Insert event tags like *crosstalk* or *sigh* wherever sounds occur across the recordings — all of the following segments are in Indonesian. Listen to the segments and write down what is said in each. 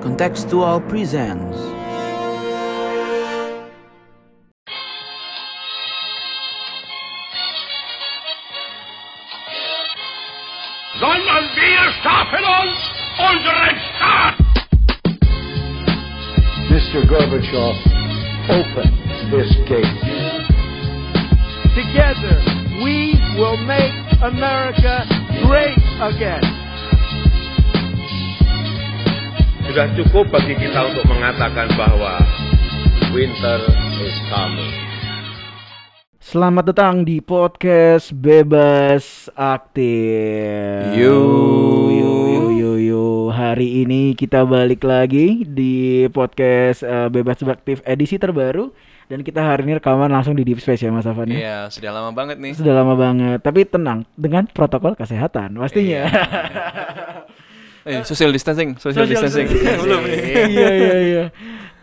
Contextual presents sondern wir schaffen uns unseren Staat. Mr. Gorbachev, open this gate. Together, we will make America great again. Sudah cukup bagi kita untuk mengatakan bahwa winter is coming. Selamat datang di podcast Bebas Aktif. Yo. yo yo yo yo. Hari ini kita balik lagi di podcast eh, Bebas Aktif edisi terbaru dan kita hari ini rekaman langsung di Deep Space ya Mas Afan ya. Iya, sudah lama banget nih. Sudah lama banget, tapi tenang dengan protokol kesehatan pastinya. *laughs* Eh, social distancing, social, distancing. *laughs* Belum nih. iya iya iya.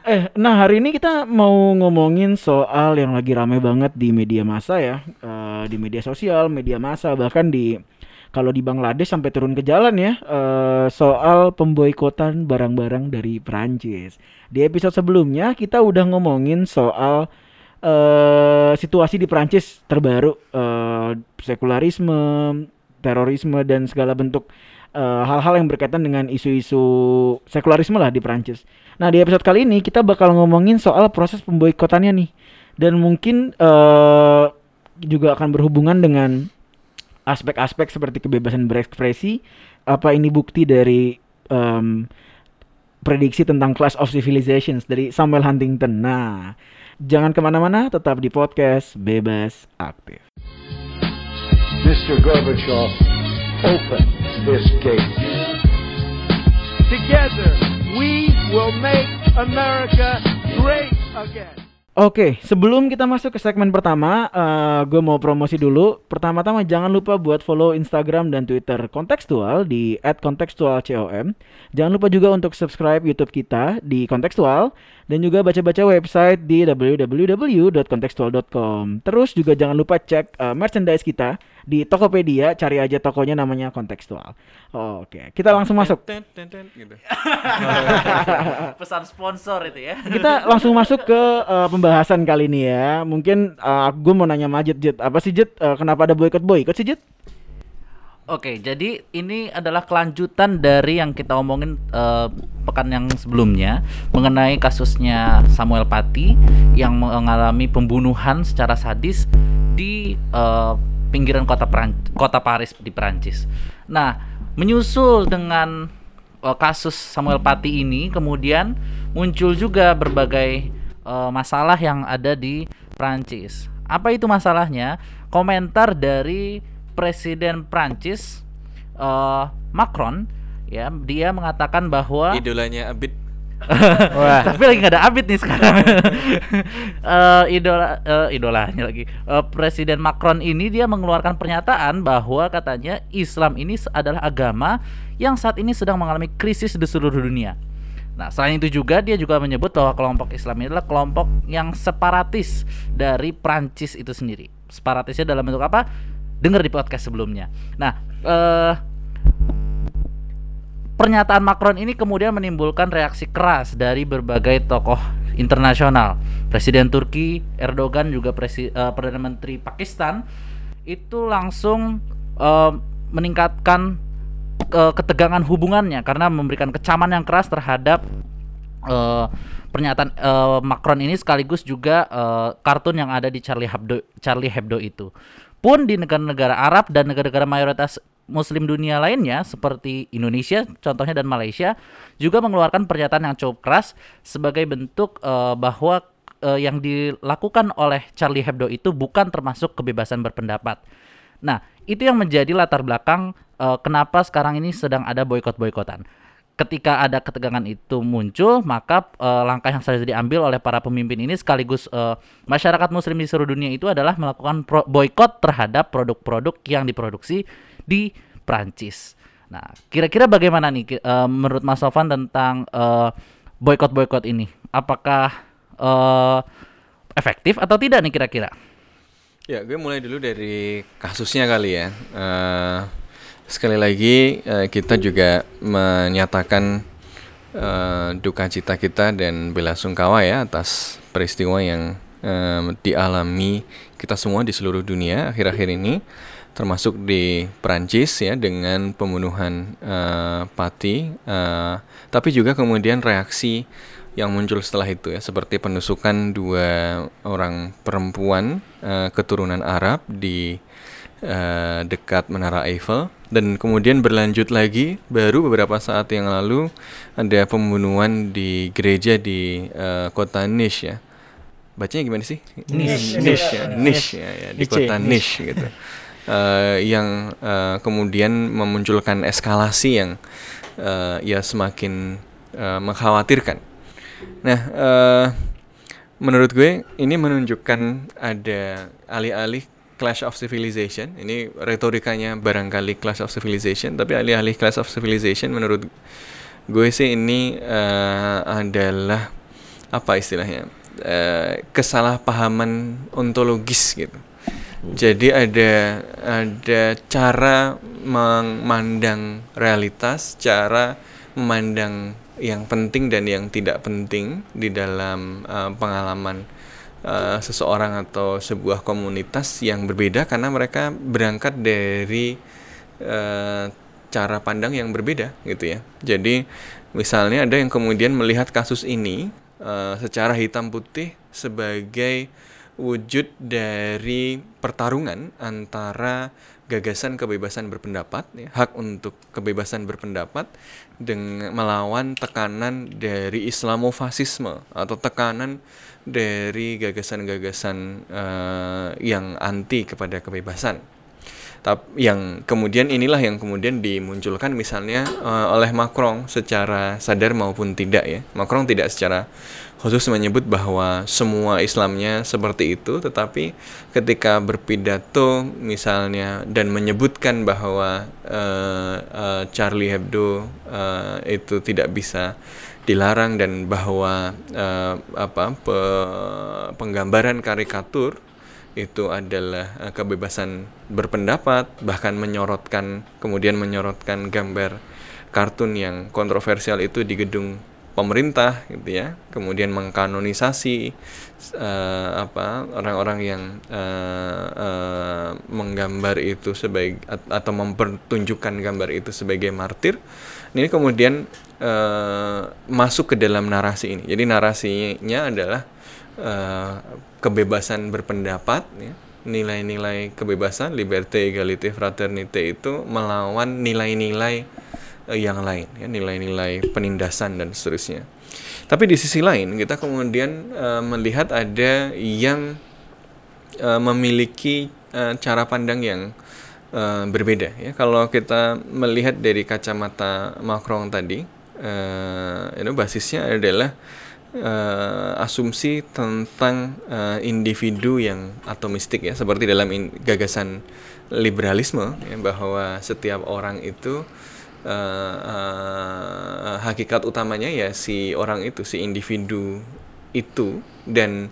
Eh, nah hari ini kita mau ngomongin soal yang lagi rame banget di media massa ya, Eh, di media sosial, media massa bahkan di kalau di Bangladesh sampai turun ke jalan ya, eh, soal pemboikotan barang-barang dari Prancis. Di episode sebelumnya kita udah ngomongin soal eh situasi di Prancis terbaru, eh, sekularisme, terorisme dan segala bentuk eh, hal-hal yang berkaitan dengan isu-isu sekularisme lah di Prancis. Nah di episode kali ini kita bakal ngomongin soal proses pemboikotannya nih dan mungkin eh juga akan berhubungan dengan aspek-aspek seperti kebebasan berekspresi. Apa ini bukti dari em, prediksi tentang Clash of Civilizations dari Samuel Huntington. Nah, jangan ke mana-mana, tetap di podcast Bebas Aktif. Mr. Gorbachev, open this gate. Together, we will make America great again. Oke, sebelum kita masuk ke segmen pertama, gue mau promosi dulu. Pertama-tama jangan lupa buat follow Instagram dan Twitter kontekstual di @kontekstualcom. Jangan lupa juga untuk subscribe YouTube kita di kontekstual dan juga baca-baca website di www.kontekstual.com. Terus juga jangan lupa cek eh, merchandise kita di Tokopedia, cari aja tokonya namanya kontekstual. Oke, kita langsung masuk. Ten, ten, ten, gitu. *laughs* pesan sponsor itu ya. Kita langsung masuk ke eh, pembahasan kali ini ya. Mungkin gue mau nanya Majid, Jid. Apa sih Jid? Eh, kenapa ada boykot boykot sih Jid? Oke, jadi ini adalah kelanjutan dari yang kita omongin eh, pekan yang sebelumnya mengenai kasusnya Samuel Paty yang mengalami pembunuhan secara sadis di eh, pinggiran kota kota Paris di Perancis. Nah, menyusul dengan eh, kasus Samuel Paty ini kemudian muncul juga berbagai eh, masalah yang ada di Prancis. Apa itu masalahnya? Komentar dari Presiden Prancis eh, Macron ya, dia mengatakan bahwa Idolanya Abid. *laughs* tapi lagi nggak ada Abid nih sekarang. *laughs* Eh, idola eh, idolanya lagi. Eh, Presiden Macron ini dia mengeluarkan pernyataan bahwa katanya Islam ini adalah agama yang saat ini sedang mengalami krisis di seluruh dunia. Nah, selain itu juga dia juga menyebut bahwa kelompok Islam ini adalah kelompok yang separatis dari Prancis itu sendiri. Separatisnya dalam bentuk apa? Dengar di podcast sebelumnya. Nah, eh Pernyataan Macron ini kemudian menimbulkan reaksi keras dari berbagai tokoh internasional. Presiden Turki Erdogan juga presi, eh, Perdana Menteri Pakistan itu langsung eh, meningkatkan eh, ketegangan hubungannya karena memberikan kecaman yang keras terhadap eh, pernyataan eh, Macron ini sekaligus juga eh, kartun yang ada di Charlie Hebdo Charlie Hebdo itu. Pun di negara-negara Arab dan negara-negara mayoritas Muslim dunia lainnya seperti Indonesia contohnya dan Malaysia juga mengeluarkan pernyataan yang cukup keras sebagai bentuk eh, bahwa eh, yang dilakukan oleh Charlie Hebdo itu bukan termasuk kebebasan berpendapat. Nah, itu yang menjadi latar belakang eh, kenapa sekarang ini sedang ada boykot-boykotan. Ketika ada ketegangan itu muncul, maka eh, langkah yang sudah diambil oleh para pemimpin ini sekaligus eh, masyarakat muslim di seluruh dunia itu adalah melakukan boykot terhadap produk-produk yang diproduksi di Prancis. Nah, kira-kira bagaimana nih eh, menurut Mas Sofan tentang eh, boykot-boykot ini? Apakah eh, efektif atau tidak nih kira-kira? Ya, gue mulai dulu dari kasusnya kali ya. Eh, sekali lagi eh, kita juga menyatakan eh, duka cita kita dan bela sungkawa ya atas peristiwa yang em, dialami kita semua di seluruh dunia akhir-akhir ini termasuk di Prancis ya dengan pembunuhan eh, Pati eh, tapi juga kemudian reaksi yang muncul setelah itu ya seperti penusukan dua orang perempuan eh, keturunan Arab di eh, dekat Menara Eiffel. Dan kemudian berlanjut lagi baru beberapa saat yang lalu ada pembunuhan di gereja di eh, kota Nice ya. Bacanya gimana sih? Nice. Nice ya Nice. Ya, ya, di kota Nice. Gitu. Eh, yang eh, kemudian memunculkan eskalasi yang eh, ya semakin eh, mengkhawatirkan. Nah, eh, menurut gue ini menunjukkan ada alih-alih Clash of Civilization. Ini retorikanya barangkali Clash of Civilization, tapi alih-alih Clash of Civilization menurut gue sih ini eh, adalah apa istilahnya? Eh, kesalahpahaman ontologis gitu. Jadi ada ada cara memandang realitas, cara memandang yang penting dan yang tidak penting di dalam uh, pengalaman uh, seseorang atau sebuah komunitas yang berbeda karena mereka berangkat dari uh, cara pandang yang berbeda gitu ya. Jadi misalnya ada yang kemudian melihat kasus ini uh, secara hitam putih sebagai wujud dari pertarungan antara gagasan kebebasan berpendapat, ya, hak untuk kebebasan berpendapat, dengan melawan tekanan dari Islamofasisme atau tekanan dari gagasan-gagasan eh, yang anti kepada kebebasan. Tap- yang kemudian inilah yang kemudian dimunculkan misalnya eh, oleh Macron secara sadar maupun tidak ya. Macron tidak secara khusus menyebut bahwa semua Islamnya seperti itu, tetapi ketika berpidato misalnya dan menyebutkan bahwa eh, eh, Charlie Hebdo eh, itu tidak bisa dilarang dan bahwa eh, apa pe- penggambaran karikatur itu adalah kebebasan berpendapat bahkan menyorotkan kemudian menyorotkan gambar kartun yang kontroversial itu di gedung pemerintah gitu ya. Kemudian mengkanonisasi eh, apa orang-orang yang eh, eh, menggambar itu sebagai at- atau mempertunjukkan gambar itu sebagai martir ini kemudian eh, masuk ke dalam narasi ini. Jadi narasinya adalah eh, kebebasan berpendapat ya. Nilai-nilai kebebasan liberté égalité fraternité itu melawan nilai-nilai yang lain ya nilai-nilai penindasan dan seterusnya. Tapi di sisi lain kita kemudian eh, melihat ada yang eh, memiliki eh, cara pandang yang eh, berbeda ya. Kalau kita melihat dari kacamata Macron tadi eh, itu basisnya adalah eh, asumsi tentang eh, individu yang atomistik ya. Seperti dalam gagasan liberalisme ya, bahwa setiap orang itu eh, hakikat utamanya ya si orang itu si individu itu dan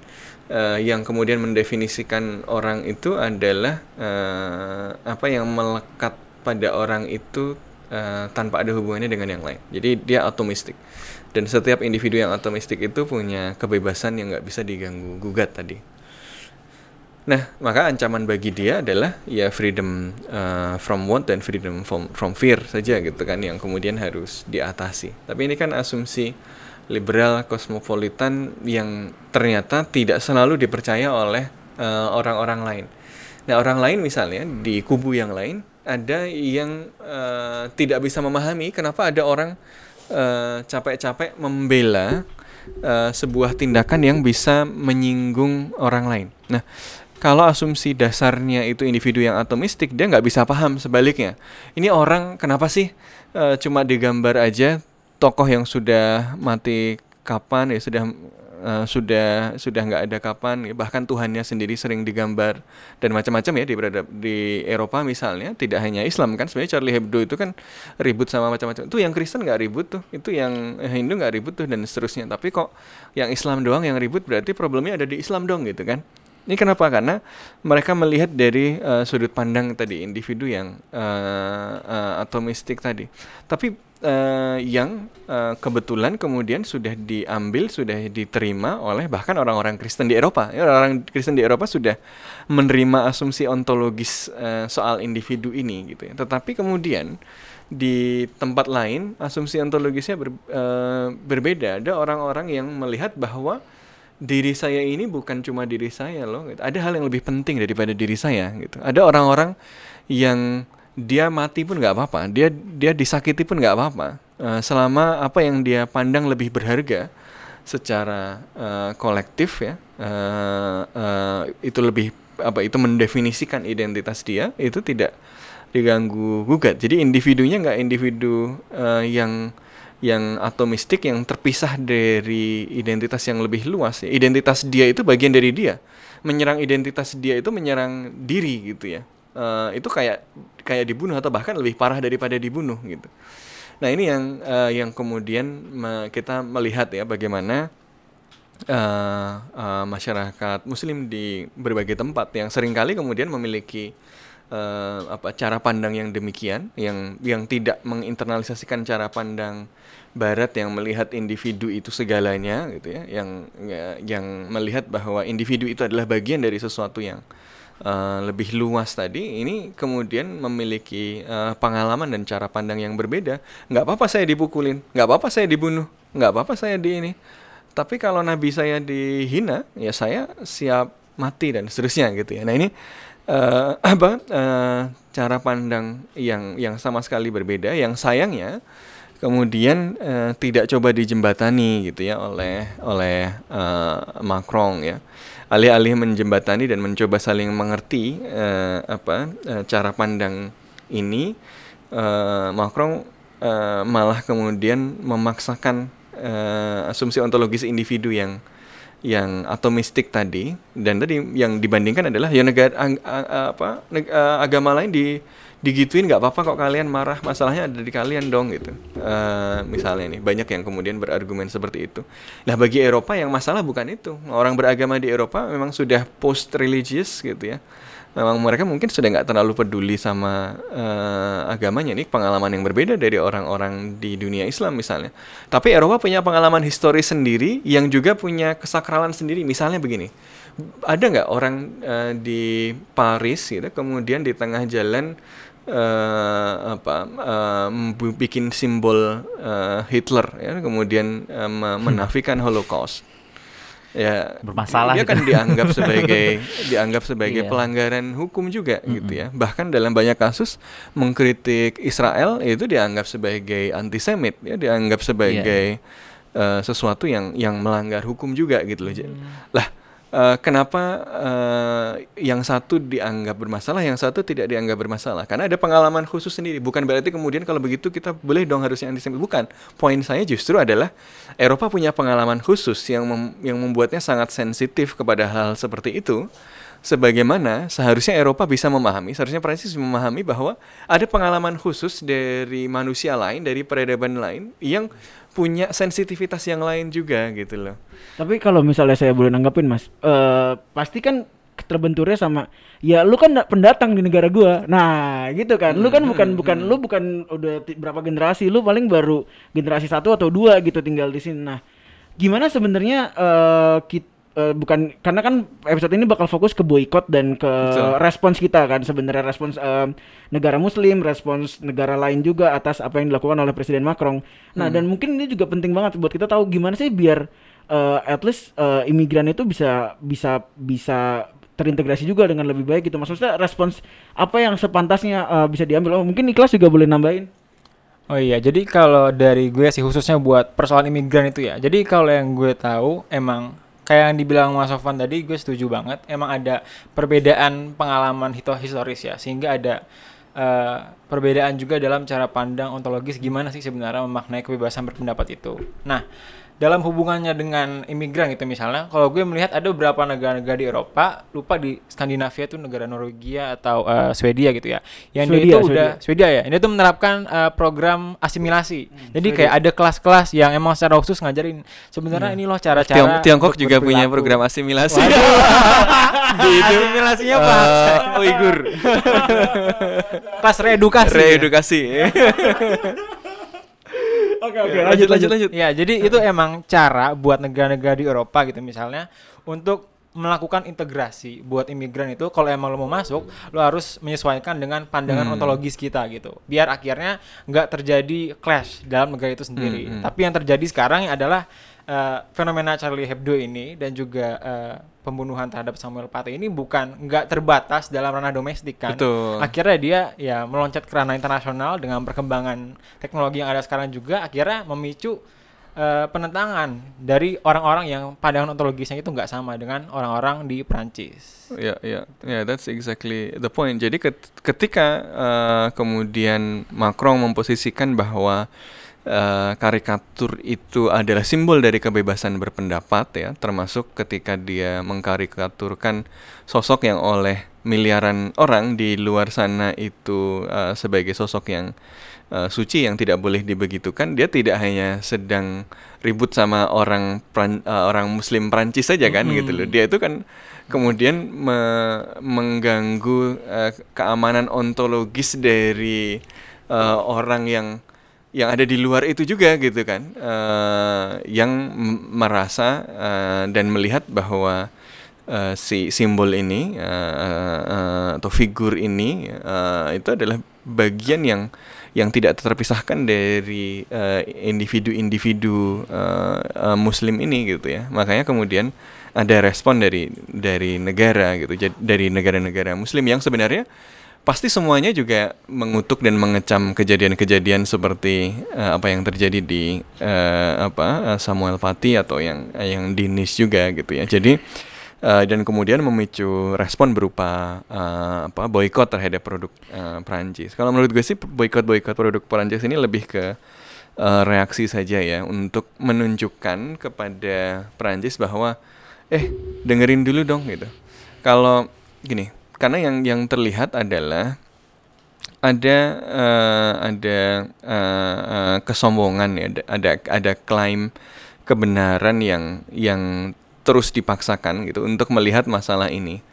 eh, yang kemudian mendefinisikan orang itu adalah eh, apa yang melekat pada orang itu eh, tanpa ada hubungannya dengan yang lain. Jadi dia atomistik. Dan setiap individu yang atomistik itu punya kebebasan yang nggak bisa diganggu gugat tadi. Nah, maka ancaman bagi dia adalah ya freedom uh, from want dan freedom from, from fear saja gitu kan yang kemudian harus diatasi. Tapi ini kan asumsi liberal kosmopolitan yang ternyata tidak selalu dipercaya oleh uh, orang-orang lain. Nah, orang lain misalnya di kubu yang lain ada yang uh, tidak bisa memahami kenapa ada orang uh, capek-capek membela uh, sebuah tindakan yang bisa menyinggung orang lain. Nah, kalau asumsi dasarnya itu individu yang atomistik, dia nggak bisa paham sebaliknya. Ini orang kenapa sih eh, cuma digambar aja tokoh yang sudah mati kapan ya sudah eh, sudah sudah nggak ada kapan bahkan Tuhannya sendiri sering digambar dan macam-macam ya di berada di Eropa misalnya tidak hanya Islam kan sebenarnya Charlie Hebdo itu kan ribut sama macam-macam. Itu yang Kristen nggak ribut tuh itu yang Hindu nggak ribut tuh dan seterusnya. Tapi kok yang Islam doang yang ribut berarti problemnya ada di Islam dong gitu kan Ini kenapa? Karena mereka melihat dari uh, sudut pandang tadi individu yang uh, uh, atomistik tadi. Tapi uh, yang uh, kebetulan kemudian sudah diambil, sudah diterima oleh bahkan orang-orang Kristen di Eropa. Ya, orang Kristen di Eropa sudah menerima asumsi ontologis uh, soal individu ini gitu ya. Tetapi kemudian di tempat lain asumsi ontologisnya ber, uh, berbeda. Ada orang-orang yang melihat bahwa diri saya ini bukan cuma diri saya loh. Gitu. Ada hal yang lebih penting daripada diri saya gitu. Ada orang-orang yang dia mati pun nggak apa-apa, dia dia disakiti pun nggak apa-apa. Uh, selama apa yang dia pandang lebih berharga secara uh, kolektif ya, uh, uh, itu lebih apa itu mendefinisikan identitas dia itu tidak diganggu gugat. Jadi individunya nggak individu uh, yang yang atomistik yang terpisah dari identitas yang lebih luas. Identitas dia itu bagian dari dia. Menyerang identitas dia itu menyerang diri gitu ya. Uh, itu kayak kayak dibunuh atau bahkan lebih parah daripada dibunuh gitu. Nah ini yang uh, yang kemudian kita melihat ya bagaimana uh, uh, masyarakat Muslim di berbagai tempat yang sering kali kemudian memiliki uh, apa cara pandang yang demikian yang yang tidak menginternalisasikan cara pandang barat yang melihat individu itu segalanya gitu ya yang ya, yang melihat bahwa individu itu adalah bagian dari sesuatu yang uh, lebih luas tadi ini kemudian memiliki uh, pengalaman dan cara pandang yang berbeda. Nggak apa-apa saya dipukulin nggak apa-apa saya dibunuh nggak apa-apa saya di ini. Tapi kalau nabi saya dihina ya saya siap mati dan seterusnya gitu ya. Nah ini uh, *clears throat* apa uh, cara pandang yang yang sama sekali berbeda. Yang sayangnya kemudian uh, tidak coba dijembatani gitu ya oleh oleh uh, Macron ya. Alih-alih menjembatani dan mencoba saling mengerti uh, apa uh, cara pandang ini uh, Macron uh, malah kemudian memaksakan uh, asumsi ontologis individu yang yang atomistik tadi dan tadi yang dibandingkan adalah ya negara ag, ag, apa neg, agama lain di digituin nggak apa-apa kok kalian marah masalahnya ada di kalian dong gitu. Uh, misalnya nih banyak yang kemudian berargumen seperti itu. Nah bagi Eropa yang masalah bukan itu. Orang beragama di Eropa memang sudah post religious gitu ya memang mereka mungkin sudah nggak terlalu peduli sama uh, agamanya ini pengalaman yang berbeda dari orang-orang di dunia Islam misalnya. Tapi Eropa punya pengalaman historis sendiri yang juga punya kesakralan sendiri. Misalnya begini, ada nggak orang uh, di Paris gitu kemudian di tengah jalan uh, apa uh, bikin simbol uh, Hitler ya kemudian uh, *laughs* menafikan Holocaust ya bermasalah dia kan dianggap *laughs* sebagai dianggap sebagai yeah. pelanggaran hukum juga mm -hmm. gitu ya bahkan dalam banyak kasus mengkritik Israel itu dianggap sebagai antisemit ya dianggap sebagai yeah. uh, sesuatu yang yang melanggar hukum juga gitu loh mm. lah uh, kenapa uh, yang satu dianggap bermasalah, yang satu tidak dianggap bermasalah? Karena ada pengalaman khusus sendiri. Bukan berarti kemudian kalau begitu kita boleh dong harusnya antisemit. Bukan. Poin saya justru adalah Eropa punya pengalaman khusus yang mem yang membuatnya sangat sensitif kepada hal seperti itu sebagaimana seharusnya Eropa bisa memahami, seharusnya Prancis memahami bahwa ada pengalaman khusus dari manusia lain, dari peradaban lain yang punya sensitivitas yang lain juga gitu loh. Tapi kalau misalnya saya boleh nanggapin Mas, uh, pasti kan terbenturnya sama ya lu kan pendatang di negara gua. Nah, gitu kan. Lu kan bukan hmm, bukan hmm. lu bukan udah berapa generasi, lu paling baru generasi satu atau dua gitu tinggal di sini. Nah, gimana sebenarnya uh, kita uh, bukan karena kan episode ini bakal fokus ke boykot dan ke Betul. respons kita kan sebenarnya respons uh, negara muslim, respons negara lain juga atas apa yang dilakukan oleh Presiden Macron. Nah, hmm. dan mungkin ini juga penting banget buat kita tahu gimana sih biar uh, at least uh, imigran itu bisa bisa bisa terintegrasi juga dengan lebih baik gitu. Maksudnya respons apa yang sepantasnya uh, bisa diambil. Oh, mungkin Niklas juga boleh nambahin. Oh iya, jadi kalau dari gue sih khususnya buat persoalan imigran itu ya. Jadi kalau yang gue tahu emang kayak yang dibilang Mas Sofan tadi gue setuju banget. Emang ada perbedaan pengalaman historis ya. Sehingga ada uh, perbedaan juga dalam cara pandang ontologis gimana sih sebenarnya memaknai kebebasan berpendapat itu. Nah dalam hubungannya dengan imigran gitu misalnya kalau gue melihat ada beberapa negara-negara di Eropa lupa di Skandinavia itu negara Norwegia atau eh, Swedia gitu ya yang dia Swedia, itu udah Swedia. Ya ini tuh menerapkan eh, program asimilasi. Jadi kayak ada kelas-kelas yang emang secara khusus ngajarin. Sebenarnya ini loh cara-cara Tiong- Tiongkok juga punya berperilaku. program asimilasi. *laughs* asimilasinya apa Uighur. kelas reedukasi. Ya? *laughs* Oke oke lanjut lanjut lanjut. Ya, jadi itu emang cara buat negara-negara di Eropa gitu misalnya untuk melakukan integrasi buat imigran itu kalau emang lo mau masuk lo harus menyesuaikan dengan pandangan Hmm. ontologis kita gitu biar akhirnya nggak terjadi clash dalam negara itu sendiri Hmm, hmm. tapi yang terjadi sekarang adalah eh, fenomena Charlie Hebdo ini dan juga eh, pembunuhan terhadap Samuel Paty ini bukan nggak terbatas dalam ranah domestik kan Betul. akhirnya dia ya meloncat ke ranah internasional dengan perkembangan teknologi yang ada sekarang juga akhirnya memicu eh, penentangan dari orang-orang yang pandangan ontologisnya itu nggak sama dengan orang-orang di Prancis. Ya, ya, ya, that's exactly the point. Jadi ket- ketika uh, kemudian Macron memposisikan bahwa uh, karikatur itu adalah simbol dari kebebasan berpendapat, ya, termasuk ketika dia mengkarikaturkan sosok yang oleh miliaran orang di luar sana itu uh, sebagai sosok yang uh, suci yang tidak boleh dibegitukan, dia tidak hanya sedang ribut sama orang Pran- uh, orang Muslim Prancis saja kan gitu loh. Dia itu kan kemudian me- mengganggu uh, keamanan ontologis dari uh, orang yang yang ada di luar itu juga gitu kan, uh, yang merasa uh, dan melihat bahwa uh, si simbol ini uh, uh, uh, atau figur ini uh, itu adalah bagian yang yang tidak terpisahkan dari uh, individu-individu uh, uh, Muslim ini gitu ya. Makanya kemudian ada respon dari dari negara gitu, dari negara-negara Muslim yang sebenarnya pasti semuanya juga mengutuk dan mengecam kejadian-kejadian seperti eh, apa yang terjadi di eh, apa eh, Samuel Paty atau yang yang di Nice juga gitu ya. Jadi eh, dan kemudian memicu respon berupa eh, apa boykot terhadap produk eh, Prancis. Kalau menurut gue sih boykot boykot produk Prancis ini lebih ke eh, reaksi saja ya untuk menunjukkan kepada Prancis bahwa eh dengerin dulu dong gitu. Kalau gini, karena yang yang terlihat adalah ada eh, ada eh, eh, kesombongan ya, ada ada klaim kebenaran yang yang terus dipaksakan gitu untuk melihat masalah ini.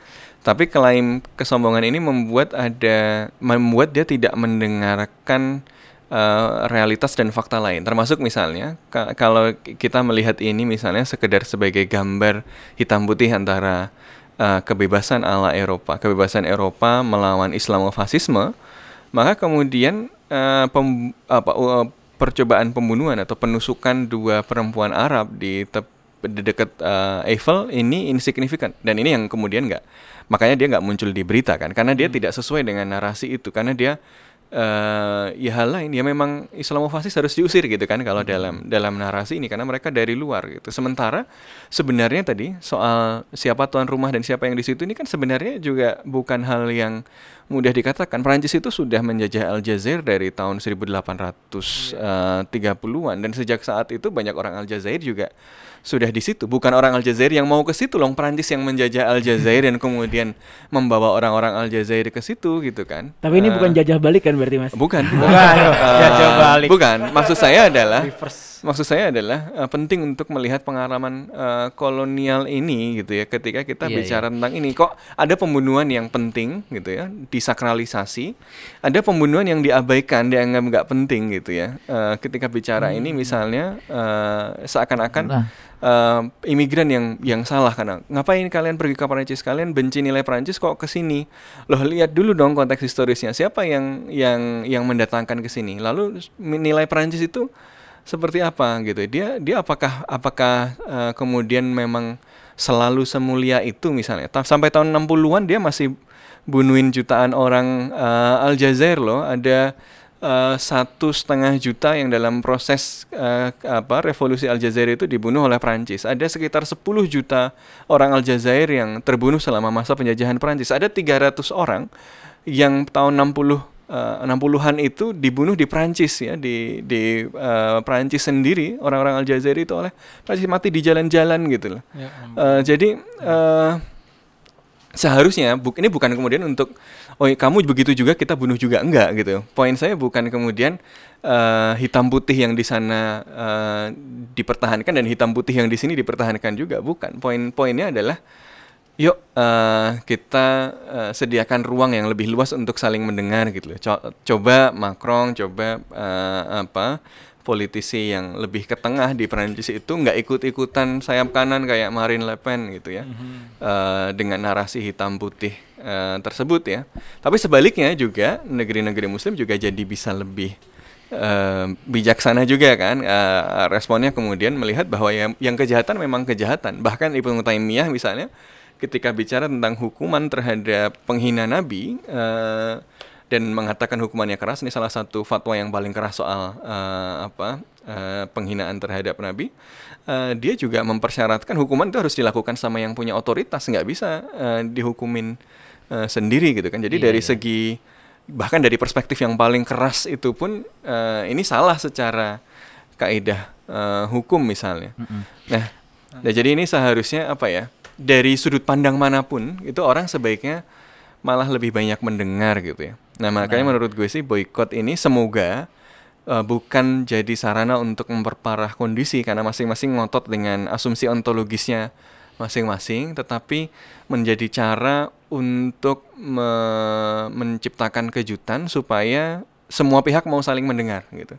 Tapi klaim kesombongan ini membuat ada membuat dia tidak mendengarkan eh, realitas dan fakta lain. Termasuk misalnya ka- kalau kita melihat ini misalnya sekedar sebagai gambar hitam putih antara eh, kebebasan ala Eropa, kebebasan Eropa melawan Islamofasisme, maka kemudian eh, pem- apa, uh, percobaan pembunuhan atau penusukan dua perempuan Arab di tep- di dekat eh, Eiffel ini insignifikan dan ini yang kemudian nggak makanya dia nggak muncul di berita kan karena dia tidak sesuai dengan narasi itu karena dia eh ya hal lain ya memang Islamofasis harus diusir gitu kan kalau dalam dalam narasi ini karena mereka dari luar gitu. Sementara sebenarnya tadi soal siapa tuan rumah dan siapa yang di situ ini kan sebenarnya juga bukan hal yang mudah dikatakan Prancis itu sudah menjajah Aljazair dari tahun 1830-an dan sejak saat itu banyak orang Aljazair juga sudah di situ bukan orang Aljazair yang mau ke situ loh Prancis yang menjajah Aljazair dan kemudian membawa orang-orang Aljazair ke situ gitu kan Tapi ini Eh, bukan jajah balik kan berarti Mas? Bukan, Bukan, Eh, jajah balik. Bukan, maksud saya adalah Reverse. Maksud saya adalah eh, penting untuk melihat pengalaman eh, kolonial ini gitu ya. Ketika kita Iya, bicara tentang ini kok ada pembunuhan yang penting gitu ya, disakralisasi. Ada pembunuhan yang diabaikan, dianggap nggak penting gitu ya. Eh, ketika bicara ini misalnya eh, seakan-akan Nah. eh, imigran yang yang salah karena ngapain kalian pergi ke Prancis kalian benci nilai Prancis kok ke sini loh lihat dulu dong konteks historisnya siapa yang yang yang mendatangkan ke sini lalu nilai Prancis itu seperti apa gitu dia dia apakah apakah eh, kemudian memang selalu semulia itu misalnya Ta- sampai tahun 60-an dia masih bunuhin jutaan orang eh, Aljazair loh ada eh, satu setengah juta yang dalam proses eh, apa revolusi Aljazair itu dibunuh oleh Prancis. Ada sekitar 10 juta orang Aljazair yang terbunuh selama masa penjajahan Prancis. Ada 300 orang yang tahun 60 eh, 60-an itu dibunuh di Prancis ya di di eh, Prancis sendiri orang-orang Aljazair itu oleh Prancis mati di jalan-jalan gitu loh. Ya, Eh, jadi eh, seharusnya bu ini bukan kemudian untuk oh kamu begitu juga kita bunuh juga enggak gitu. Poin saya bukan kemudian eh, hitam putih yang di sana eh, dipertahankan dan hitam putih yang di sini dipertahankan juga bukan. Poin poinnya adalah yuk eh, kita eh, sediakan ruang yang lebih luas untuk saling mendengar gitu loh. Co- coba Macron, coba eh, apa politisi yang lebih ke tengah di Perancis itu nggak ikut-ikutan sayap kanan kayak Marine Le Pen gitu ya Eh, dengan narasi hitam putih eh, tersebut ya. Tapi sebaliknya juga negeri-negeri Muslim juga jadi bisa lebih eh, bijaksana juga kan Eh, responnya kemudian melihat bahwa yang yang kejahatan memang kejahatan bahkan Ibnu Taimiyah misalnya ketika bicara tentang hukuman terhadap penghina nabi eh, dan mengatakan hukumannya keras ini salah satu fatwa yang paling keras soal eh, apa eh, penghinaan terhadap nabi Eh, dia juga mempersyaratkan hukuman itu harus dilakukan sama yang punya otoritas nggak bisa eh, dihukumin eh, sendiri gitu kan jadi Iya, dari iya. segi bahkan dari perspektif yang paling keras itu pun eh, ini salah secara kaidah eh, hukum misalnya. Nah, nah, jadi ini seharusnya apa ya? Dari sudut pandang mana pun itu orang sebaiknya malah lebih banyak mendengar gitu ya. Nah, makanya menurut gue sih boykot ini semoga eh, bukan jadi sarana untuk memperparah kondisi karena masing-masing ngotot dengan asumsi ontologisnya masing-masing, tetapi menjadi cara untuk me- menciptakan kejutan supaya semua pihak mau saling mendengar gitu.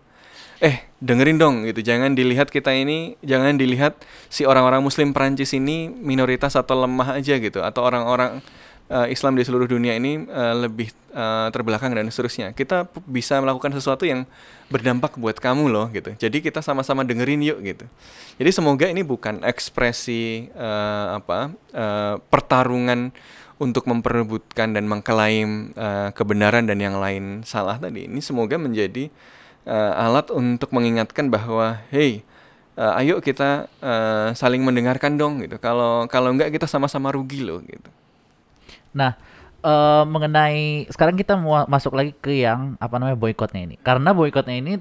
Eh, dengerin dong gitu. Jangan dilihat kita ini, jangan dilihat si orang-orang muslim Perancis ini minoritas atau lemah aja gitu atau orang-orang eh, Islam di seluruh dunia ini eh, lebih eh, terbelakang dan seterusnya. Kita bisa melakukan sesuatu yang berdampak buat kamu loh gitu. Jadi kita sama-sama dengerin yuk gitu. Jadi semoga ini bukan ekspresi eh, apa eh, pertarungan untuk memperebutkan dan mengklaim eh, kebenaran dan yang lain salah tadi. Ini semoga menjadi eh, alat untuk mengingatkan bahwa hey eh, ayo kita eh, saling mendengarkan dong gitu. Kalau kalau enggak kita sama-sama rugi loh gitu. Nah, eh, mengenai sekarang kita mau masuk lagi ke yang apa namanya boykotnya ini. Karena boykotnya ini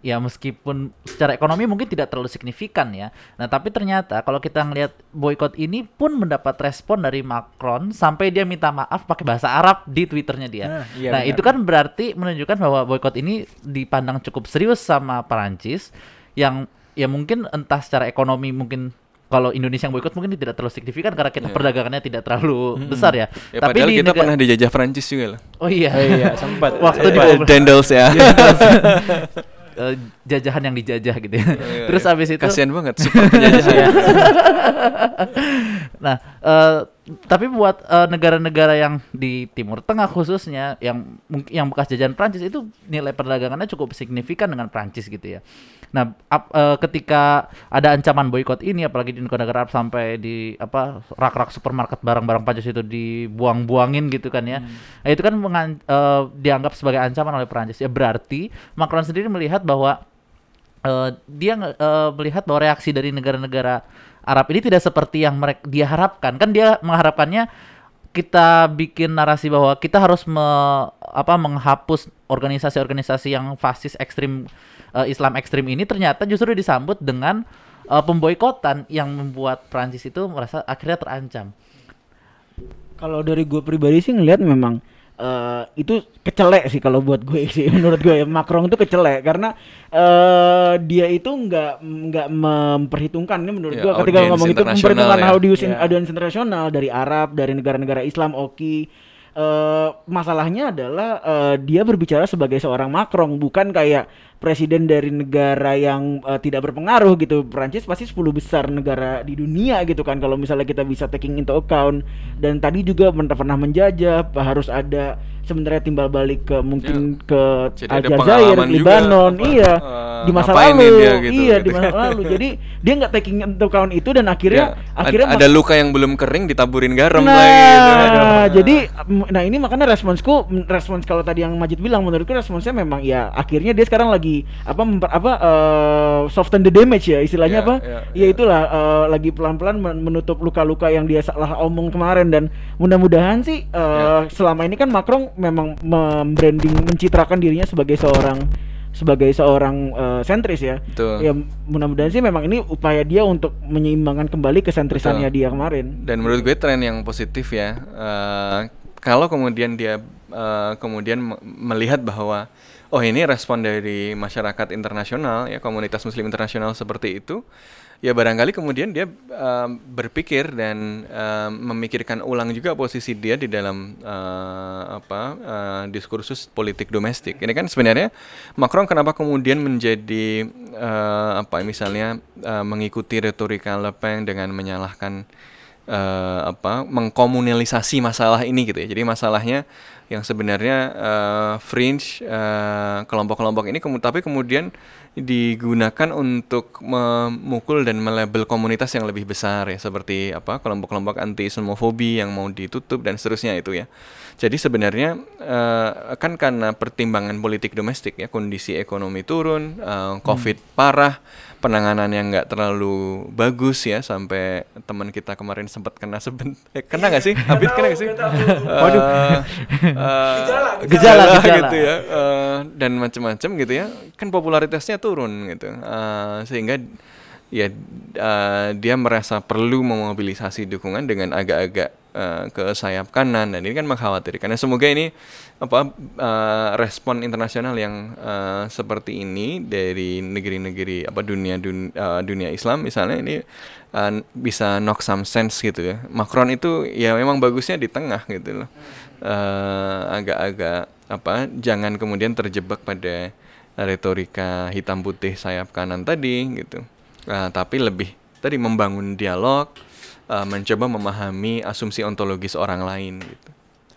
ya meskipun secara ekonomi mungkin tidak terlalu signifikan ya. Nah, tapi ternyata kalau kita ngelihat boykot ini pun mendapat respon dari Macron sampai dia minta maaf pakai bahasa Arab di Twitternya dia. Nah, iya nah, benar. itu kan berarti menunjukkan bahwa boykot ini dipandang cukup serius sama Perancis yang ya mungkin entah secara ekonomi mungkin kalau Indonesia yang boykot mungkin tidak terlalu signifikan karena kita Iya. perdagangannya tidak terlalu besar ya. Ya padahal kita pernah dijajah Prancis juga loh. Oh iya. Oh iya, sempat. Waktu di Eh, Dendels ya. *laughs* Eh, jajahan yang dijajah gitu ya. Iya, Terus iya. habis itu kasihan banget super penjajahan. *laughs* Nah, eh, tapi buat eh, negara-negara yang di Timur Tengah khususnya yang mungkin yang bekas jajahan Prancis itu nilai perdagangannya cukup signifikan dengan Prancis gitu ya. Nah, ap- eh, ketika ada ancaman boykot ini apalagi di negara-negara Arab sampai di apa rak-rak supermarket barang-barang Prancis itu dibuang-buangin gitu kan ya. Nah, itu kan mengan- eh, dianggap sebagai ancaman oleh Prancis. Ya berarti Macron sendiri melihat bahwa eh, dia eh, melihat bahwa reaksi dari negara-negara Arab ini tidak seperti yang mereka dia harapkan. Kan dia mengharapkannya kita bikin narasi bahwa kita harus me- apa menghapus organisasi-organisasi yang fasis ekstrim eh, Islam ekstrim ini ternyata justru disambut dengan eh, pemboikotan yang membuat Prancis itu merasa akhirnya terancam. Kalau dari gue pribadi sih ngelihat memang eh, itu kecelek sih kalau buat gue sih *laughs* menurut gue ya Macron itu kecelek karena eh dia itu nggak nggak memperhitungkan ini menurut Ya, gue ketika ngomong itu memperhitungkan ya. audiens Ya. audiens internasional dari Arab dari negara-negara Islam oke Eh, masalahnya adalah eh, dia berbicara sebagai seorang Macron bukan kayak presiden dari negara yang eh, tidak berpengaruh gitu. Prancis pasti 10 besar negara di dunia gitu kan kalau misalnya kita bisa taking into account dan tadi juga men- pernah menjajah harus ada sebenarnya timbal balik ke mungkin ke Jadi ada Aljazair, juga, Lebanon, apa, iya eh, di masa lalu, dia gitu, iya di gitu. masa lalu. *laughs* Jadi dia nggak taking into account itu dan akhirnya Ya, akhirnya ada luka yang belum kering ditaburin garam nah, lagi gitu. jadi nah ini makanya responsku respons kalau tadi yang Majid bilang menurutku responsnya memang ya akhirnya dia sekarang lagi lagi apa memper, apa eh, soften the damage ya istilahnya Iya, apa? iya, ya itulah eh, lagi pelan-pelan men- menutup luka-luka yang dia salah omong kemarin dan mudah-mudahan sih eh, Iya. selama ini kan Macron memang membranding mencitrakan dirinya sebagai seorang sebagai seorang eh, sentris ya. Betul. Ya mudah-mudahan sih memang ini upaya dia untuk menyeimbangkan kembali kesentrisannya Betul. dia kemarin. Dan menurut gue tren yang positif ya, eh, kalau kemudian dia eh, kemudian me- melihat bahwa oh ini respon dari masyarakat internasional ya komunitas Muslim internasional seperti itu, ya barangkali kemudian dia eh, berpikir dan eh, memikirkan ulang juga posisi dia di dalam eh, apa eh, diskursus politik domestik. Ini kan sebenarnya Macron kenapa kemudian menjadi eh, apa misalnya eh, mengikuti retorika Le Pen dengan menyalahkan eh, apa mengkomunalisasi masalah ini gitu ya. Jadi masalahnya yang sebenarnya eh, fringe eh, kelompok-kelompok ini kemu- tapi kemudian digunakan untuk memukul dan melabel komunitas yang lebih besar ya seperti apa kelompok-kelompok anti islamofobi yang mau ditutup dan seterusnya itu ya. Jadi sebenarnya eh, kan karena pertimbangan politik domestik ya kondisi ekonomi turun, eh, covid parah, penanganannya nggak terlalu bagus ya sampai teman kita kemarin sempat kena sebentar eh, kena nggak sih? Habib kena nggak sih? Waduh. Gejala, gejala. gitu ya eh, dan macam-macam gitu ya. Kan popularitasnya turun gitu. Eh, sehingga ya eh, dia merasa perlu memobilisasi dukungan dengan agak-agak eh, ke sayap kanan dan ini kan mengkhawatirkan. Nah, semoga ini apa eh, respon internasional yang eh, seperti ini dari negeri-negeri apa dunia dun- eh, dunia Islam misalnya ini eh, bisa knock some sense gitu ya. Macron itu ya memang bagusnya di tengah gitu loh. Eh, agak-agak apa jangan kemudian terjebak pada retorika hitam putih sayap kanan tadi gitu. Uh, tapi lebih tadi membangun dialog, uh, mencoba memahami asumsi ontologis orang lain gitu.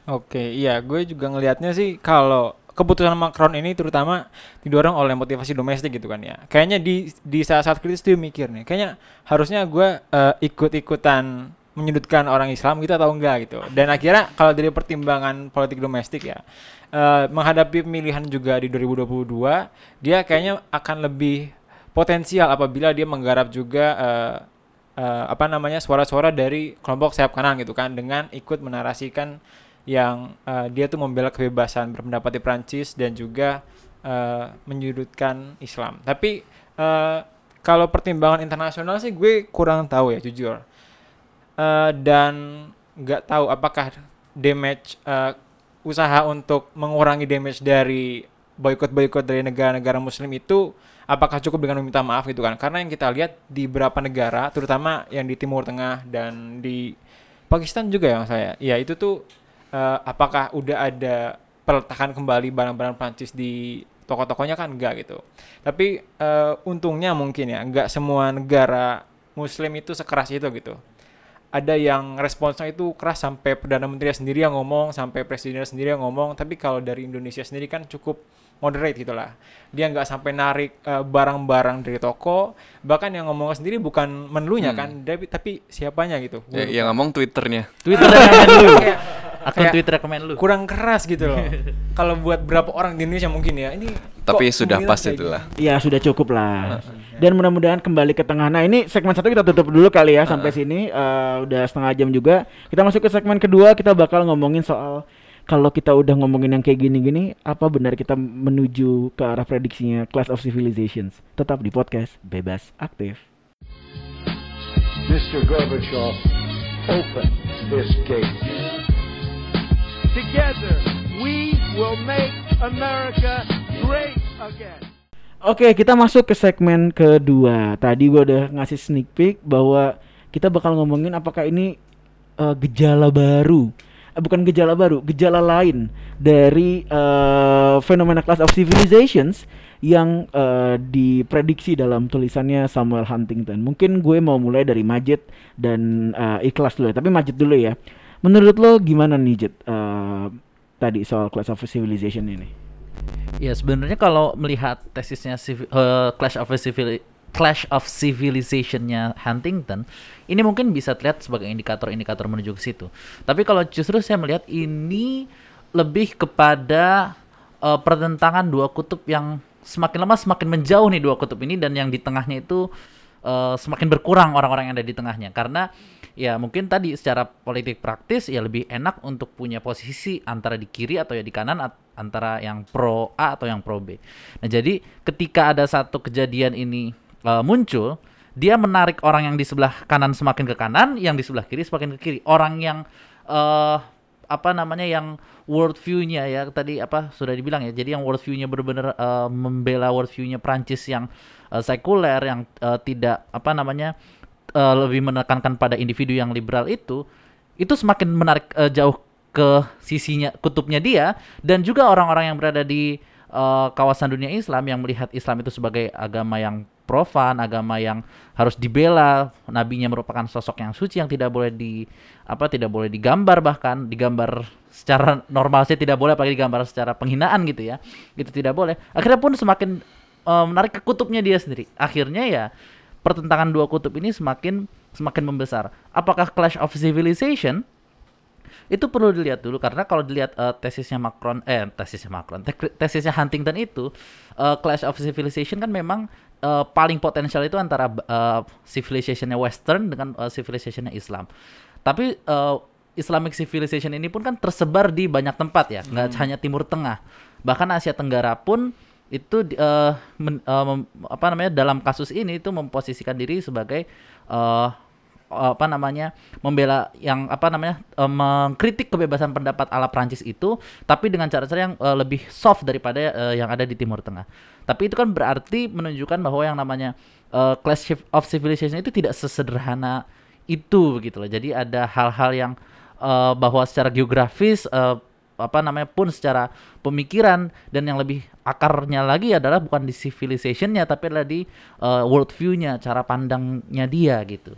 Oke, iya, gue juga ngelihatnya sih kalau keputusan Macron ini terutama didorong oleh motivasi domestik gitu kan ya. Kayaknya di di saat-saat kritis dia mikir nih, kayaknya harusnya gue eh, ikut-ikutan menyudutkan orang Islam gitu atau enggak gitu. Dan akhirnya kalau dari pertimbangan politik domestik ya, eh, menghadapi pemilihan juga di 2022, dia kayaknya akan lebih potensial apabila dia menggarap juga eh, eh, apa namanya suara-suara dari kelompok sayap kanan gitu kan dengan ikut menarasikan yang eh, dia tuh membela kebebasan berpendapat di Prancis dan juga eh, menyudutkan Islam. Tapi eh, kalau pertimbangan internasional sih gue kurang tahu ya jujur. Eh, dan nggak tahu apakah damage eh, usaha untuk mengurangi damage dari boykot-boykot dari negara-negara muslim itu apakah cukup dengan meminta maaf gitu kan karena yang kita lihat di beberapa negara terutama yang di timur tengah dan di Pakistan juga ya saya ya itu tuh eh, apakah udah ada peletakan kembali barang-barang Prancis di toko-tokonya? Kan enggak gitu. Tapi eh, untungnya mungkin ya enggak semua negara muslim itu sekeras itu gitu. Ada yang responsnya itu keras sampai perdana menteri sendiri yang ngomong sampai presiden sendiri yang ngomong. Tapi kalau dari Indonesia sendiri kan cukup moderate gitulah. Dia nggak sampai narik eh, barang-barang dari toko. Bahkan yang ngomong sendiri bukan menunya kan. Tapi tapi siapanya gitu. Ya, yang ngomong twitternya. Twitter rekomen lu. Kayak- *laughs* Akun kayak Twitter rekomen lu. kurang keras gitu loh *laughs* kalau buat berapa orang di Indonesia mungkin ya ini Tapi kok sudah pas itulah. Ya sudah cukup lah. Dan mudah-mudahan kembali ke tengah. Nah ini segmen satu kita tutup dulu kali ya sampai sini. Eh, udah setengah jam juga. Kita masuk ke segmen kedua. Kita bakal ngomongin soal kalau kita udah ngomongin yang kayak gini-gini, apa benar kita menuju ke arah prediksinya Class of Civilizations? Tetap di podcast Bebas Aktif. Mr. Gorbachev, open this gate. Together, we will make America great again. Oke, kita masuk ke segmen kedua. Tadi gua udah ngasih sneak peek bahwa kita bakal ngomongin apakah ini eh, gejala baru. Eh, bukan gejala baru, gejala lain dari eh, fenomena Class of Civilizations yang eh, diprediksi dalam tulisannya Samuel Huntington. Mungkin gue mau mulai dari Majid dan eh, Ikhlas dulu ya. Tapi Majid dulu ya. Menurut lo gimana nih, Jid? eh, tadi soal Class of Civilization ini? Ya sebenarnya kalau melihat tesisnya eh, Clash of Civil Clash of Civilization-nya Huntington, ini mungkin bisa terlihat sebagai indikator-indikator menuju ke situ. Tapi kalau justru saya melihat ini lebih kepada eh, pertentangan dua kutub yang semakin lama semakin menjauh nih dua kutub ini dan yang di tengahnya itu eh, semakin berkurang orang-orang yang ada di tengahnya karena ya mungkin tadi secara politik praktis ya lebih enak untuk punya posisi antara di kiri atau ya di kanan antara yang pro A atau yang pro B. Nah, jadi ketika ada satu kejadian ini eh, muncul, dia menarik orang yang di sebelah kanan semakin ke kanan, yang di sebelah kiri semakin ke kiri. Orang yang eh apa namanya yang world view-nya ya tadi apa sudah dibilang ya. Jadi yang world view-nya benar-benar eh, membela world view-nya Prancis yang eh, sekuler yang eh, tidak apa namanya eh, lebih menekankan pada individu yang liberal itu itu semakin menarik eh, jauh ke sisinya kutubnya dia dan juga orang-orang yang berada di eh, kawasan dunia Islam yang melihat Islam itu sebagai agama yang profan, agama yang harus dibela, nabinya merupakan sosok yang suci yang tidak boleh di apa tidak boleh digambar bahkan digambar secara normal sih tidak boleh apalagi digambar secara penghinaan gitu ya. Itu tidak boleh. Akhirnya pun semakin eh, menarik ke kutubnya dia sendiri. Akhirnya ya pertentangan dua kutub ini semakin semakin membesar. Apakah clash of civilization? Itu perlu dilihat dulu karena kalau dilihat eh, tesisnya Macron eh tesisnya Macron te- tesisnya Huntington itu eh, Clash of Civilization kan memang eh, paling potensial itu antara eh, civilizationnya Western dengan eh, civilizationnya Islam. Tapi eh, Islamic civilization ini pun kan tersebar di banyak tempat ya nggak hanya Timur Tengah. Bahkan Asia Tenggara pun itu eh, men- eh, mem- apa namanya dalam kasus ini itu memposisikan diri sebagai eh, apa namanya membela yang apa namanya eh, mengkritik kebebasan pendapat ala Prancis itu tapi dengan cara-cara yang eh, lebih soft daripada eh, yang ada di Timur Tengah. Tapi itu kan berarti menunjukkan bahwa yang namanya eh, clash of civilization itu tidak sesederhana itu begitu loh. Jadi ada hal-hal yang eh, bahwa secara geografis eh, apa namanya pun secara pemikiran dan yang lebih akarnya lagi adalah bukan di civilizationnya tapi adalah di eh, world view-nya, cara pandangnya dia gitu.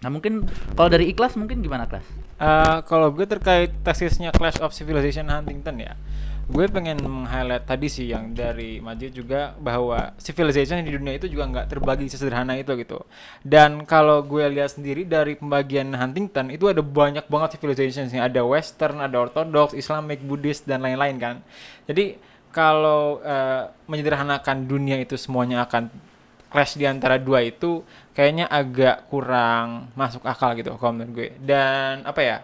Nah mungkin kalau dari ikhlas mungkin gimana kelas? Eh, kalau gue terkait tesisnya Clash of Civilization Huntington ya, gue pengen meng-highlight tadi sih yang dari Majid juga bahwa civilization di dunia itu juga nggak terbagi sesederhana itu gitu. Dan kalau gue lihat sendiri dari pembagian Huntington itu ada banyak banget civilization ada Western, ada Orthodox, Islamic, Buddhist dan lain-lain kan. Jadi kalau eh, menyederhanakan dunia itu semuanya akan clash di antara dua itu kayaknya agak kurang masuk akal gitu kalau gue. Dan apa ya?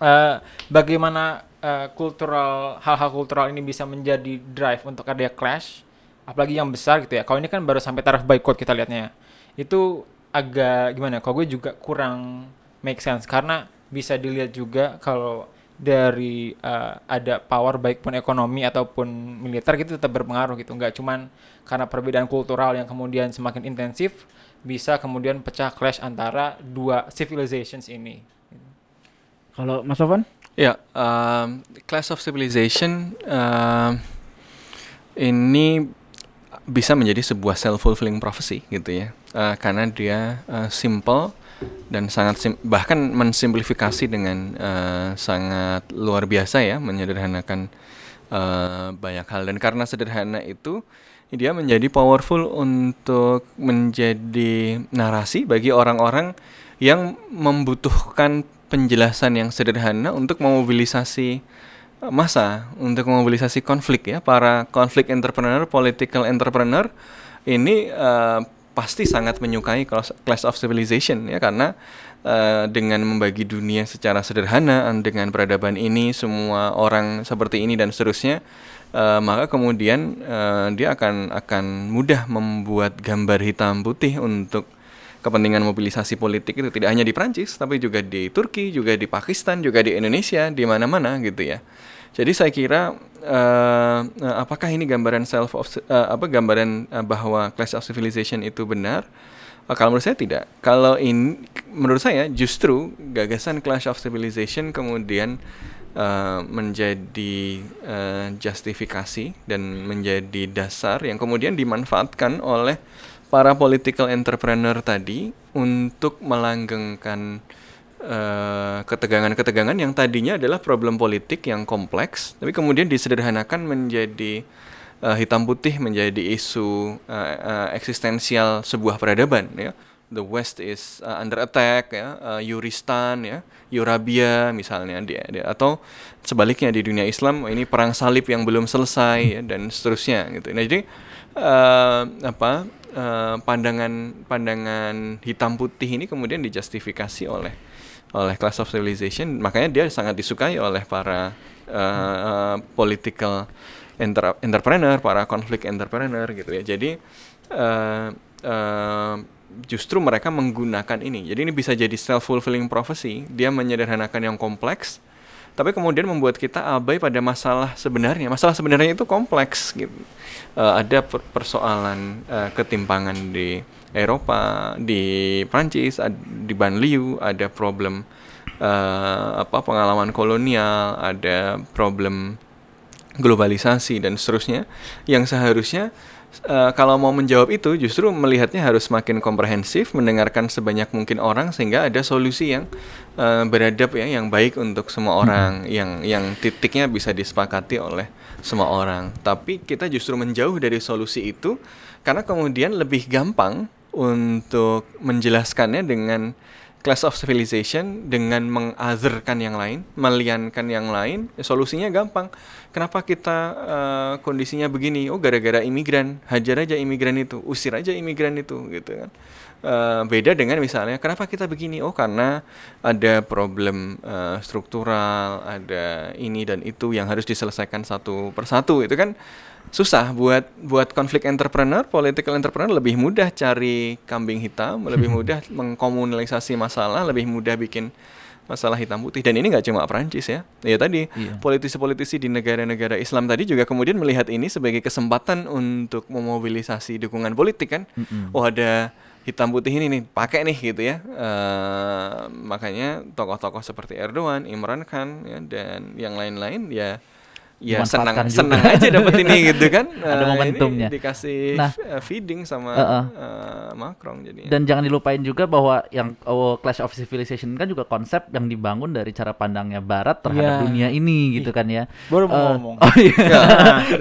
eh, bagaimana eh, kultural hal-hal kultural ini bisa menjadi drive untuk ada clash apalagi yang besar gitu ya. Kalau ini kan baru sampai taraf boycott kita lihatnya. Itu agak gimana? Kalau gue juga kurang make sense karena bisa dilihat juga kalau dari eh, ada power baik pun ekonomi ataupun militer gitu tetap berpengaruh gitu nggak cuman karena perbedaan kultural yang kemudian semakin intensif bisa kemudian pecah clash antara dua civilizations ini Kalau Mas Sofan? Ya, um, Clash of Civilization um, ini bisa menjadi sebuah self fulfilling prophecy gitu ya, Uh, karena dia uh, simple dan sangat sim- bahkan mensimplifikasi dengan uh, sangat luar biasa ya, menyederhanakan uh, banyak hal. Dan karena sederhana itu dia menjadi powerful untuk menjadi narasi bagi orang-orang yang membutuhkan penjelasan yang sederhana untuk memobilisasi masa, untuk memobilisasi konflik ya. Para konflik entrepreneur, political entrepreneur ini uh, pasti sangat menyukai Clash of Civilization ya karena uh, dengan membagi dunia secara sederhana dengan peradaban ini semua orang seperti ini dan seterusnya uh, maka kemudian uh, dia akan akan mudah membuat gambar hitam putih untuk kepentingan mobilisasi politik itu tidak hanya di Prancis tapi juga di Turki, juga di Pakistan, juga di Indonesia, di mana-mana gitu ya. Jadi saya kira eh, apakah ini gambaran self of eh, apa gambaran eh, bahwa Clash of Civilization itu benar? Eh, kalau menurut saya tidak. Kalau ini menurut saya justru gagasan Clash of Civilization kemudian eh, menjadi eh, justifikasi dan menjadi dasar yang kemudian dimanfaatkan oleh para political entrepreneur tadi untuk melanggengkan eh, ketegangan-ketegangan yang tadinya adalah problem politik yang kompleks, tapi kemudian disederhanakan menjadi eh, hitam putih, menjadi isu eh, eh, eksistensial sebuah peradaban, ya. the West is uh, under attack ya, uh, Yuristan ya, Eurabia misalnya dia, dia atau sebaliknya di dunia Islam ini perang salib yang belum selesai ya, dan seterusnya gitu. Nah jadi uh, apa uh, pandangan pandangan hitam putih ini kemudian dijustifikasi oleh oleh class of civilization makanya dia sangat disukai oleh para uh, uh, political enter entrepreneur, para konflik entrepreneur gitu ya. Jadi uh, uh, justru mereka menggunakan ini. Jadi ini bisa jadi self fulfilling prophecy. Dia menyederhanakan yang kompleks, tapi kemudian membuat kita abai pada masalah sebenarnya. Masalah sebenarnya itu kompleks gitu. Uh, ada per persoalan uh, ketimpangan di Eropa, di Prancis, di Banlieu, ada problem uh, apa pengalaman kolonial, ada problem globalisasi dan seterusnya yang seharusnya uh, kalau mau menjawab itu justru melihatnya harus semakin komprehensif, mendengarkan sebanyak mungkin orang sehingga ada solusi yang uh, beradab ya, yang baik untuk semua orang, hmm. yang yang titiknya bisa disepakati oleh semua orang. Tapi kita justru menjauh dari solusi itu karena kemudian lebih gampang untuk menjelaskannya dengan class of civilization dengan mengazerkan yang lain, meliankan yang lain, ya solusinya gampang. Kenapa kita uh, kondisinya begini? Oh, gara-gara imigran, hajar aja imigran itu, usir aja imigran itu, gitu kan. Uh, beda dengan misalnya, kenapa kita begini? Oh, karena ada problem uh, struktural, ada ini dan itu yang harus diselesaikan satu persatu, itu kan susah buat buat konflik entrepreneur, political entrepreneur lebih mudah cari kambing hitam, lebih mudah mengkomunalisasi masalah, lebih mudah bikin masalah hitam putih. Dan ini nggak cuma Prancis ya. Ya tadi iya. politisi-politisi di negara-negara Islam tadi juga kemudian melihat ini sebagai kesempatan untuk memobilisasi dukungan politik kan? Mm -hmm. oh ada hitam putih ini nih pakai nih gitu ya. Uh, makanya tokoh-tokoh seperti Erdogan, Imran Khan ya, dan yang lain-lain ya ya senang juga. senang aja dapat ini *laughs* gitu kan. Ada uh, momentumnya. dikasih nah, uh, feeding sama uh -uh. Uh, Macron jadi. Dan jangan dilupain juga bahwa yang oh, Clash of Civilization kan juga konsep yang dibangun dari cara pandangnya Barat terhadap yeah. dunia ini gitu kan ya. baru mau uh, ngomong. oh iya. Ya,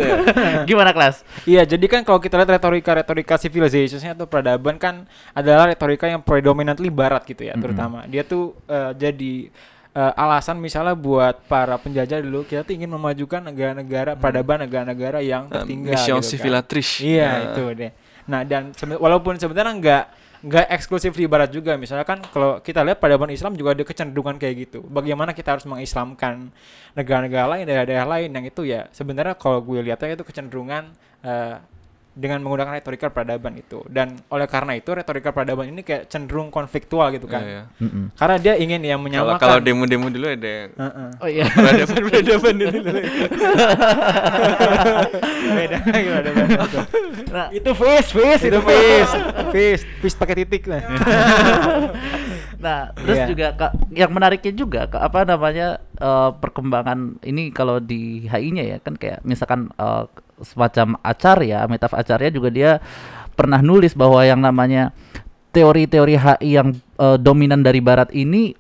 *laughs* gimana kelas iya jadi kan kalau kita lihat retorika retorika civilization atau peradaban kan adalah retorika yang predominantly Barat gitu ya mm -hmm. terutama. Dia tuh uh, jadi uh, alasan misalnya buat para penjajah dulu kita tuh ingin memajukan negara-negara hmm. peradaban negara-negara yang tertinggal. Mission gitu. Kan. Iya uh. itu deh. Nah dan walaupun sebenarnya nggak nggak eksklusif di barat juga misalnya kan kalau kita lihat peradaban Islam juga ada kecenderungan kayak gitu bagaimana kita harus mengislamkan negara-negara lain daerah-daerah lain yang itu ya sebenarnya kalau gue lihatnya itu kecenderungan uh, dengan menggunakan retorika peradaban itu. Dan oleh karena itu retorika peradaban ini kayak cenderung konfliktual gitu kan. Yeah, yeah. Mm -hmm. karena dia ingin yang menyamakan kalau demo-demo dulu ada uh -uh. oh iya. Peradaban peradaban dulu. *laughs* Beda gimana nah, itu fish fish itu fish fish fish pakai titik lah *laughs* nah terus yeah. juga kak, yang menariknya juga kak, apa namanya uh, perkembangan ini kalau di HI-nya ya kan kayak misalkan uh, semacam Acarya, Metaf Acarya juga dia pernah nulis bahwa yang namanya teori-teori HI yang uh, dominan dari barat ini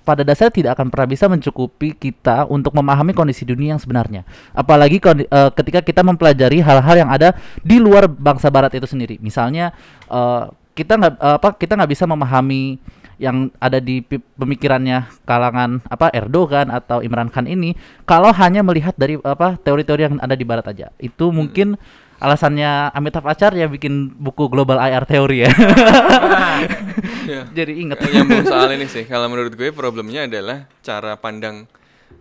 pada dasarnya tidak akan pernah bisa mencukupi kita untuk memahami kondisi dunia yang sebenarnya. Apalagi uh, ketika kita mempelajari hal-hal yang ada di luar bangsa barat itu sendiri. Misalnya uh, kita nggak uh, apa kita nggak bisa memahami yang ada di pemikirannya kalangan apa Erdogan atau Imran Khan ini kalau hanya melihat dari apa teori-teori yang ada di barat aja. Itu hmm. mungkin alasannya Amitabh Acharya bikin buku Global IR Theory ya. ya. *laughs* Jadi ingat. Yang soal ini sih, kalau menurut gue problemnya adalah cara pandang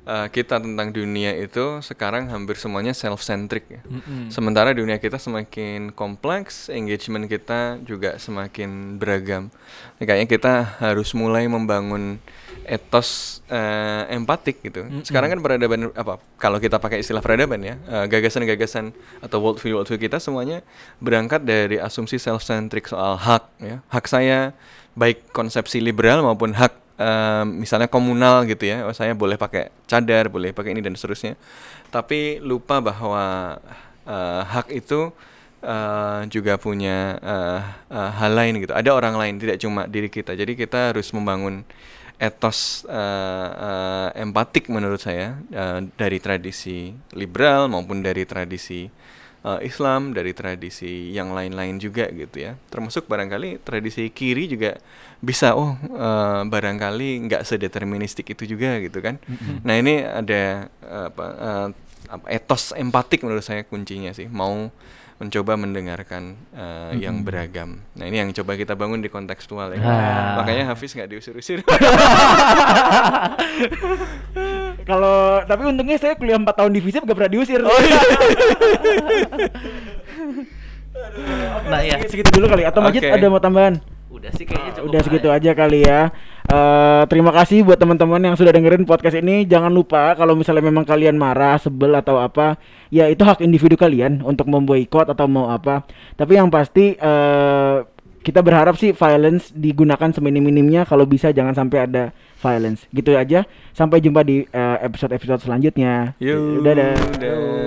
uh, kita tentang dunia itu sekarang hampir semuanya self centric ya. Mm-hmm. Sementara dunia kita semakin kompleks, engagement kita juga semakin beragam. Nah, kayaknya kita harus mulai membangun etos uh, empatik gitu. Mm-hmm. Sekarang kan peradaban apa? Kalau kita pakai istilah peradaban ya, uh, gagasan-gagasan atau worldview worldview kita semuanya berangkat dari asumsi self centric soal hak ya. Hak saya baik konsepsi liberal maupun hak misalnya komunal gitu ya, oh, saya boleh pakai cadar, boleh pakai ini dan seterusnya. Tapi lupa bahwa uh, hak itu uh, juga punya uh, uh, hal lain gitu. Ada orang lain, tidak cuma diri kita. Jadi kita harus membangun etos uh, uh, empatik menurut saya uh, dari tradisi liberal maupun dari tradisi eh, Islam, dari tradisi yang lain-lain juga gitu ya. Termasuk barangkali tradisi kiri juga bisa oh eh, barangkali nggak sedeterministik itu juga gitu kan. Nah ini ada eh, apa, apa etos empatik menurut saya kuncinya sih mau mencoba mendengarkan eh, yang beragam. Nah ini yang coba kita bangun di kontekstual ya. Ah. Makanya Hafiz nggak diusir-usir. *laughs* Kalau tapi untungnya saya kuliah 4 tahun di FISIP gak pernah diusir. Nah, iya. Segitu dulu kali atau Majid Oke. ada mau tambahan? Udah sih kayaknya cukup. Udah segitu ya. aja kali ya. Eh terima kasih buat teman-teman yang sudah dengerin podcast ini. Jangan lupa kalau misalnya memang kalian marah, sebel atau apa, ya itu hak individu kalian untuk memboikot atau mau apa. Tapi yang pasti eh kita berharap sih violence digunakan seminim-minimnya kalau bisa jangan sampai ada violence. Gitu aja. Sampai jumpa di eh, episode-episode selanjutnya. Yuk, Dadah. dadah.